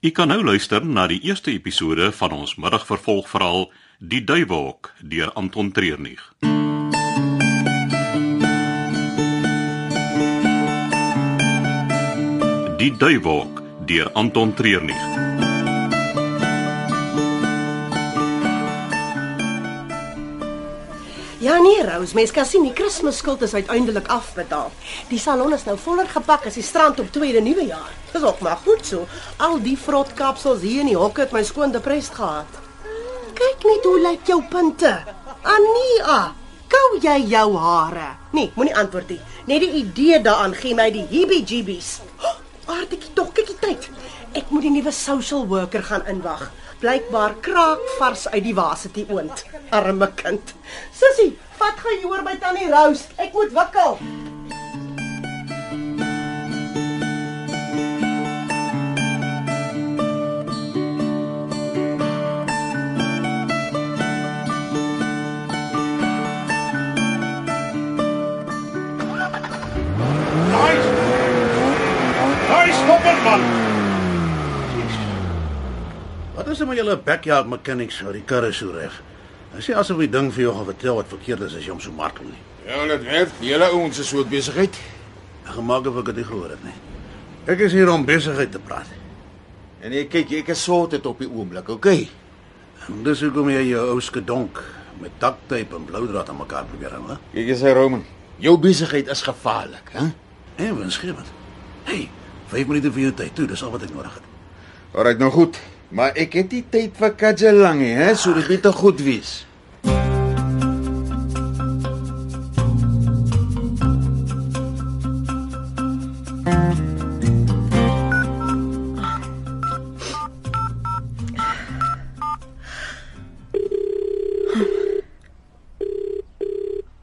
U kan nou luister na die eerste episode van ons middagvervolgverhaal Die Duiwelhok deur Anton Treurnig. Die Duiwelhok deur Anton Treurnig. Ja nee, Rose, mens kan sien die Kersskuld is uiteindelik afbetaal. Die salon is nou voller gepak as die strand op tweede nuwe jaar. Dis ook maar goed so. Al die vrotkapsels hier in die hok het my skoon depressed gehad. Kyk net hoe lyk jou punte. Ania, kou jy jou hare? Nee, moenie antwoord nie. Net die idee daaraan gee my die heebie-jeebies. Oh, Aartjie, tog kykie tyd. Ek moet die nuwe social worker gaan inwag. Blykbaar kraak vars uit die wasete oond. Arme kind. Sussie, vat gou hier oor by tannie Rose. Ek moet wikkel. Is dit met julle backyard mechanics oor die karre so reg? Hy sê asof die ding vir jou gaan vertel wat verkeerd is as jy hom so martel nie. Ja, dit werk. Julle ouens is so besigheid. Ek gemaak of ek dit gehoor het nie. Ek is hier om besigheid te praat. En ek kyk, ek is soort dit op die oomblik, okay? En dis hoekom jy jou ou skedonk met ducktape en bloudraad aan mekaar probeer hou, hè? Kyk eens hy Roman. Jou besigheid is gevaarlik, hè? En winsgewend. Hey, 5 minute vir jou tyd toe, dis al wat ek nodig het. Alright, nou goed. Maar ek het nie tyd vir kadjalang nie, hè? So dit moet te goed wees.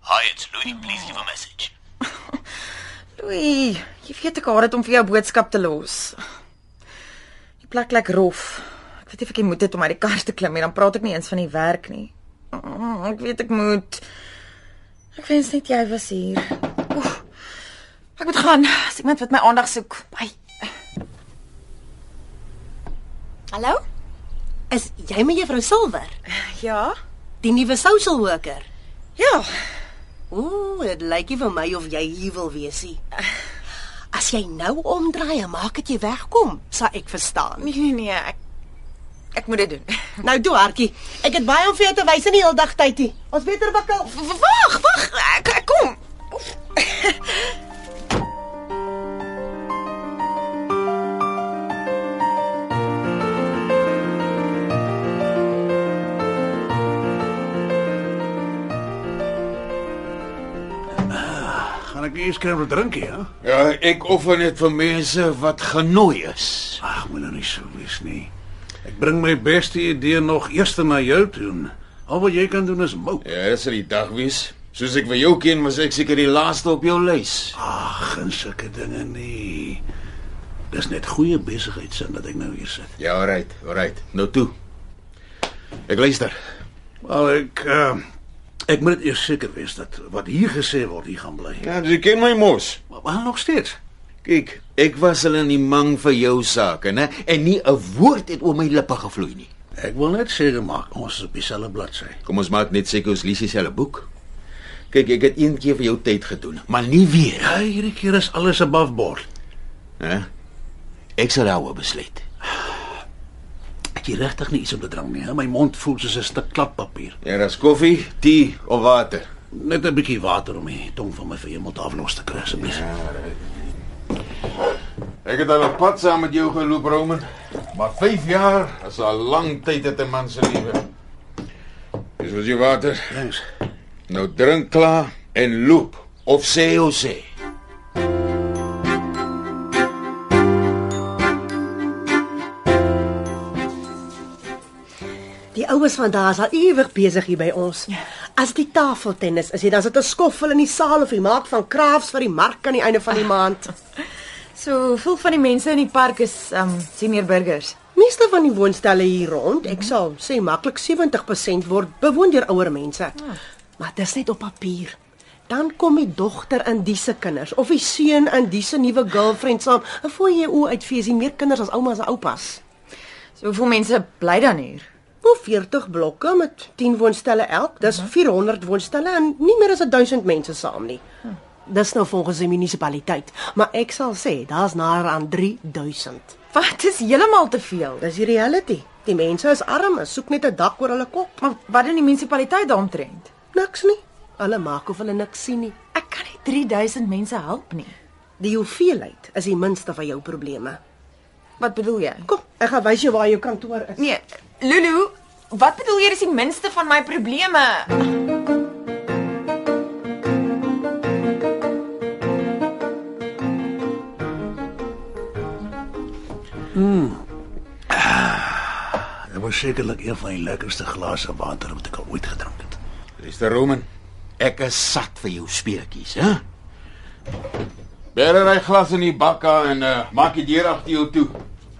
Hi, it's Louis. Please leave a message. Louis, jy weet ek dit om vir jou boodskap te los. Die plek lyk rof. Weet nie of ek moet dit om uit die kar te klim en dan praat ek nie eens van die werk nie. Oh, ek weet ek moet. Ek wens net jy was hier. Oef. Ek moet gaan. As iemand wat my aandag soek. Bye. Hallo? Is jy met juffrou Silver, Ja? die nuwe social worker? Ja. Ooh, dit lyk nie vir my of jy hier wil wees nie. As jy nou omdraai en maak dit jy wegkom, sal ek verstaan. Nee nee nee, ek ek moet dit doen. Nou toe, Hartjie. Ek het baie om vir jou te wys in die hele dag tyd hier. Ons beter wikkel. W- Wag, wag. Ek, ek kom. Oef. Gaan ek eers kry om te drink hier, hè? Ja, ek offer net vir mense wat genooi is. Ag, moet nou nie so wees nie. Ek bring my beste idee nog eers na jou toe. Al wat jy kan doen is mou. Ja, dis die dag wees. Soos ek vir jou ken, was ek seker die laaste op jou lys. Ag, en sulke dinge nie. Dis net goeie besigheidsin dat ek nou hier sit. Ja, alright, alright. Nou toe. Ek luister. Wel ek uh, ek moet eers seker wees dat wat hier gesê word hier gaan bly. Ja, jy ken my mos. Maar, maar nog steeds. Kyk, ek was al in die mang vir jou sake, né? En nie 'n woord het oor my lippe gevloei nie. Ek wil net seker maak ons is op dieselfde bladsy. Kom ons maak net seker ons lees dieselfde boek. Kyk, ek het een keer vir jou tyd gedoen, maar nie weer, Ja, hierdie keer is alles above board. hè? Ek sal hou besluit. Ek het regtig nie iets om te drink nie. hè. My mond voel soos 'n stuk kladpapier. Ja, dis koffie, tee of water. Net 'n bietjie water om die tong van my verhemeld aflos te kry asseblief. Ja. Ek het al op pad saam met jou geloop, Roman. Maar 5 jaar is 'n lang tyd in 'n man se lewe. Dis wat jy water. Thanks. Nou drink klaar en loop of sê hoe sê. Die oues van daar is al ewig besig hier by ons. As die tafeltennis is, jy dan sit 'n skoffel in die saal of jy maak van crafts vir die mark aan die einde van die maand. So, veel van die mense in die park is um senior burgers. Meeste van die woonstelle hier rond, ek sal sê maklik 70% word bewoon deur ouer mense. Maar dis net op papier. Dan kom die dogter in die se kinders of die seun in die se nuwe girlfriend saam. En voor jy oë uitfees, jy meer kinders as oumas en oupas. So hoeveel mense bly dan hier? Hoe 40 blokke met 10 woonstelle elk. Dis 400 woonstelle en nie meer as 1000 mense saam nie. Dis nou volgens die munisipaliteit, maar ek sal sê daar's nader aan 3000. Wat is heeltemal te veel. Dis die reality. Die mense is arm, en soek net 'n dak oor hulle kop. Maar wat doen die munisipaliteit daaromtrent? Niks nie. Hulle maak of hulle niks sien nie. Ek kan nie 3000 mense help nie. Die hoeveelheid is die minste van jou probleme. Wat bedoel jy? Kom, ek gaan wys jou waar jou kantoor is. Nee, Lulu, wat bedoel jy is die minste van my probleme? Was sekerlik een van die lekkerste glase water wat ek al ooit gedrink het. Mr. Roman, Ek is sat vir jou speletjies, hè? bere hy glas in die bakka en uh, maak die deur agter jou toe.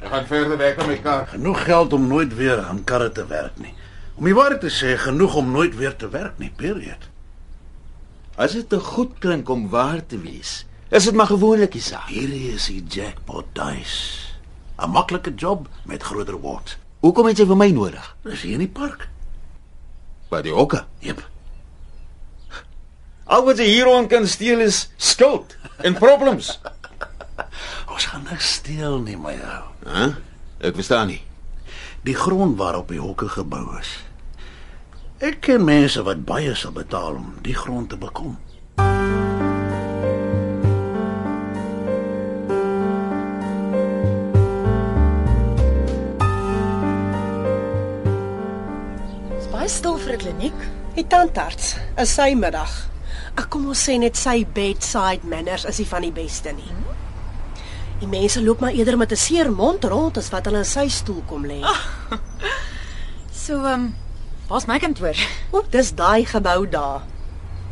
Ek gaan verder werk aan my kar. Genoeg geld om nooit weer aan karre te werk nie. Om die waarheid te sê, genoeg om nooit weer te werk nie, period. As dit te goed klink om waar te wees, is dit maar gewoonlikie saak. Hierdie is die jackpot dice. 'n Maklike job met groot reward. Hoekom het jy vir my nodig? Dis hier in die park. Wat die hokke? Jep. Al wat jy hieron kan steel is skuld en problems. Ons gaan niks steel nie, my ou. Hæ? Ek verstaan nie. Die grond waarop die hokke gebou is. Ek ken mense wat baie sal betaal om die grond te bekom. Stil vir 'n kliniek. Die tandarts is sy middag. Ag kom ons sê net sy bedside manners is nie van die beste nie. Die mense loop maar eerder met 'n seer mond rond as wat hulle in sy stoel kom lê. So, ehm, um, waar's my kantoor? O, dis daai gebou daar.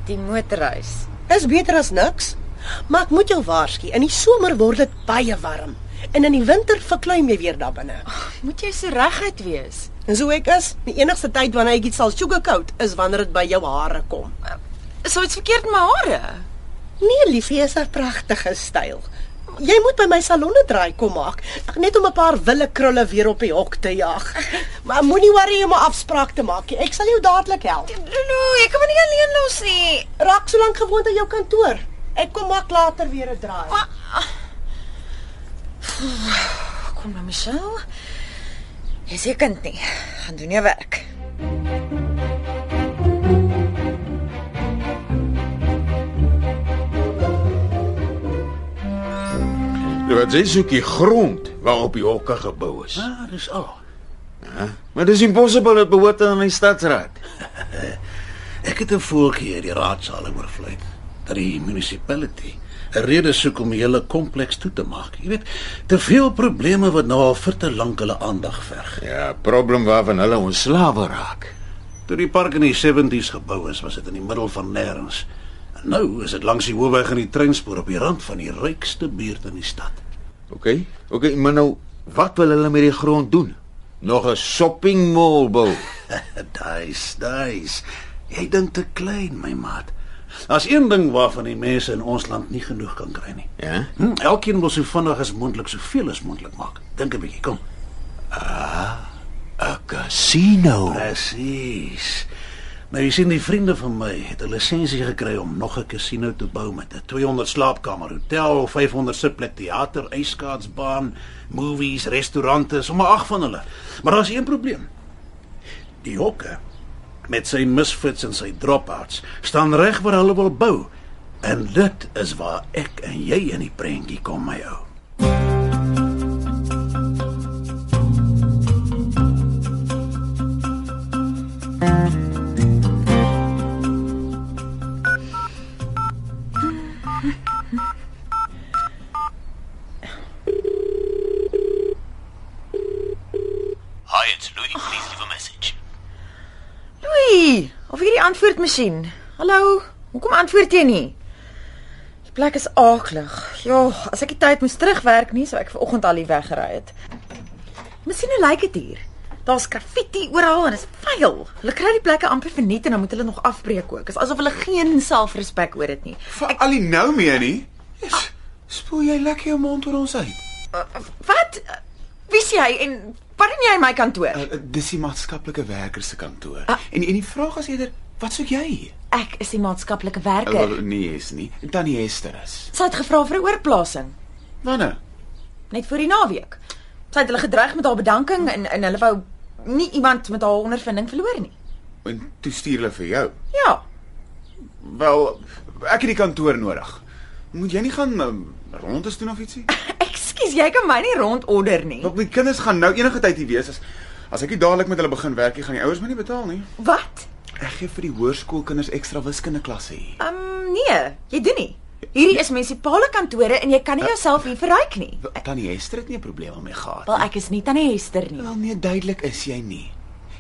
Die motorhuis. Is beter as niks. Maar ek moet jou waarsku, in die somer word dit baie warm en in die winter verkleum jy weer daar binne. Moet jy so reguit wees? En so ek is, die enigste tyd wanneer ek iets sal sugarcoat is wanneer dit by jou hare kom. Is iets verkeerd met my hare? Nee, liefie, is 'n pragtige styl. Jy moet by my salonne draai kom maak, net om 'n paar wille krulle weer op die hok te jag. Maar moenie worry om 'n afspraak te maak nie. Ek sal jou dadelik help. Lulu, ek kan my nie alleen los nie. Raak so lank gewoond aan jou kantoor. Ek kom maak later weer 'n draai. Kom maar, Michelle. Jy sê kind nie. Gaan doen jou werk. Wat jy soek die grond waarop die hokke gebou is. Ah, dis al. Maar dis impossible dit behoort aan die stadsraad. Ek het 'n hier die raadsaal oorvlei dat die municipality 'n rede soek om die hele kompleks toe te maak. Jy weet, te veel probleme wat nou al vir te lank hulle aandag verg. Ja, probleem waarvan hulle ons Slawe raak. Toe die park in die 70's gebou is, was dit in die middel van nêrens. En nou is dit langs die hoofweg en die treinspoor op die rand van die rykste buurt in die stad. OK. OK, maar nou wat wil hulle met die grond doen? Nog 'n shopping mall bou. Daai's, daai's. Jy dink te klein, my maat. Daar's een ding waarvan die mense in ons land nie genoeg kan kry nie. Ja? Hm, elkeen wil so vinnig as moontlik soveel as moontlik maak. Dink 'n bietjie, kom. 'n Casino. Presies. Nou jy sien die vriende van my het 'n lisensie gekry om nog 'n casino te bou met 'n 200 slaapkamer hotel, 500 sitplek teater, ijskaatsbaan, movies, restaurante, sommer ag van hulle. Maar daar's een probleem. Die hokke met sy misfits en sy dropouts staan reg waar hulle wil. En dit is waar ek en jy in die prentjie kom, my ou. Hi, it's Louis. Please leave a message. Of hierdie antwoordmasjien. Hallo, hoekom antwoord jy nie? Die plek is aaklig. Ja, as ek die tyd moes terugwerk nie, sou ek vanoggend al hier weggery het. Miskien hoe lyk dit hier? Daar's graffiti oral en dit is vuil. Hulle kry die plekke amper verniet en dan moet hulle nog afbreek ook. Dit is asof hulle geen selfrespek oor dit nie. Vir al die nou meer nie. Yes. Spoel jy lekker jou mond oor ons uit. Uh, wat? Wie is jy en Doen jy in my kantoor? Uh, dis die maatskaplike werkers se kantoor. Ah. En en die vraag is eerder, wat soek jy? Ek is die maatskaplike Uh, werker. wel, nee, is nie. Tannie Esther is. Sy het gevra vir 'n oorplasing Wanneer? net voor die naweek. Sy het hulle gedreig met haar bedanking en en hulle wou nie iemand met haar ondervinding verloor nie. En toe stuur hulle vir jou. Ja, Wel, ek het die kantoor nodig. Moet jy nie gaan um, rondes doen of ietsie? ekskuus, jy kan my nie rondorder nie. Want my kinders gaan nou enige tyd hier wees as as ek nie dadelik met hulle begin werk nie, gaan die ouers my nie betaal nie. Wat? Ek gee vir die hoërskoolkinders ekstra wiskunde klasse hier. Ehm um, nee, jy doen nie. Hierdie is munisipale kantore en jy kan nie jouself hier verryk nie. Tannie Esther het nie 'n probleem daarmee gehad. Wel, ek is nie tannie Hester nie. Wel nee, duidelik is jy nie.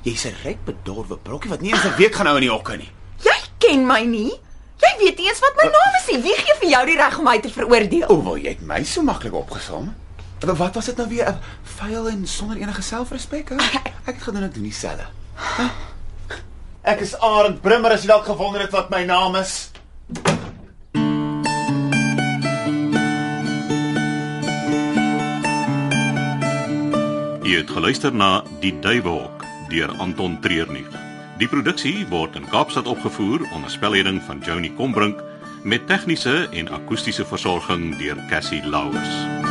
Jy's 'n ryk bedorwe brokkie wat nie eens 'n week gaan hou in die hokke nie. Jy ken my nie. Jy weet nie eens wat my naam is nie. Wie gee vir jou die reg om my te veroordeel? O, wel jy het my so maklik opgesom. Maar Wat was dit nou weer? 'n Vuil en sonder enige selfrespek, hè? Ek het gedoen ek doen dieselfde. Ek is Arend Brimmer as jy dalk gewonder het wat my naam is. Jy het geluister na Die Duiwelhok deur Anton Treurnig. Die produksie word in Kaapstad opgevoer onder spelleiding van Johnny Combrink met tegniese en akoestiese versorging deur Cassie Louws.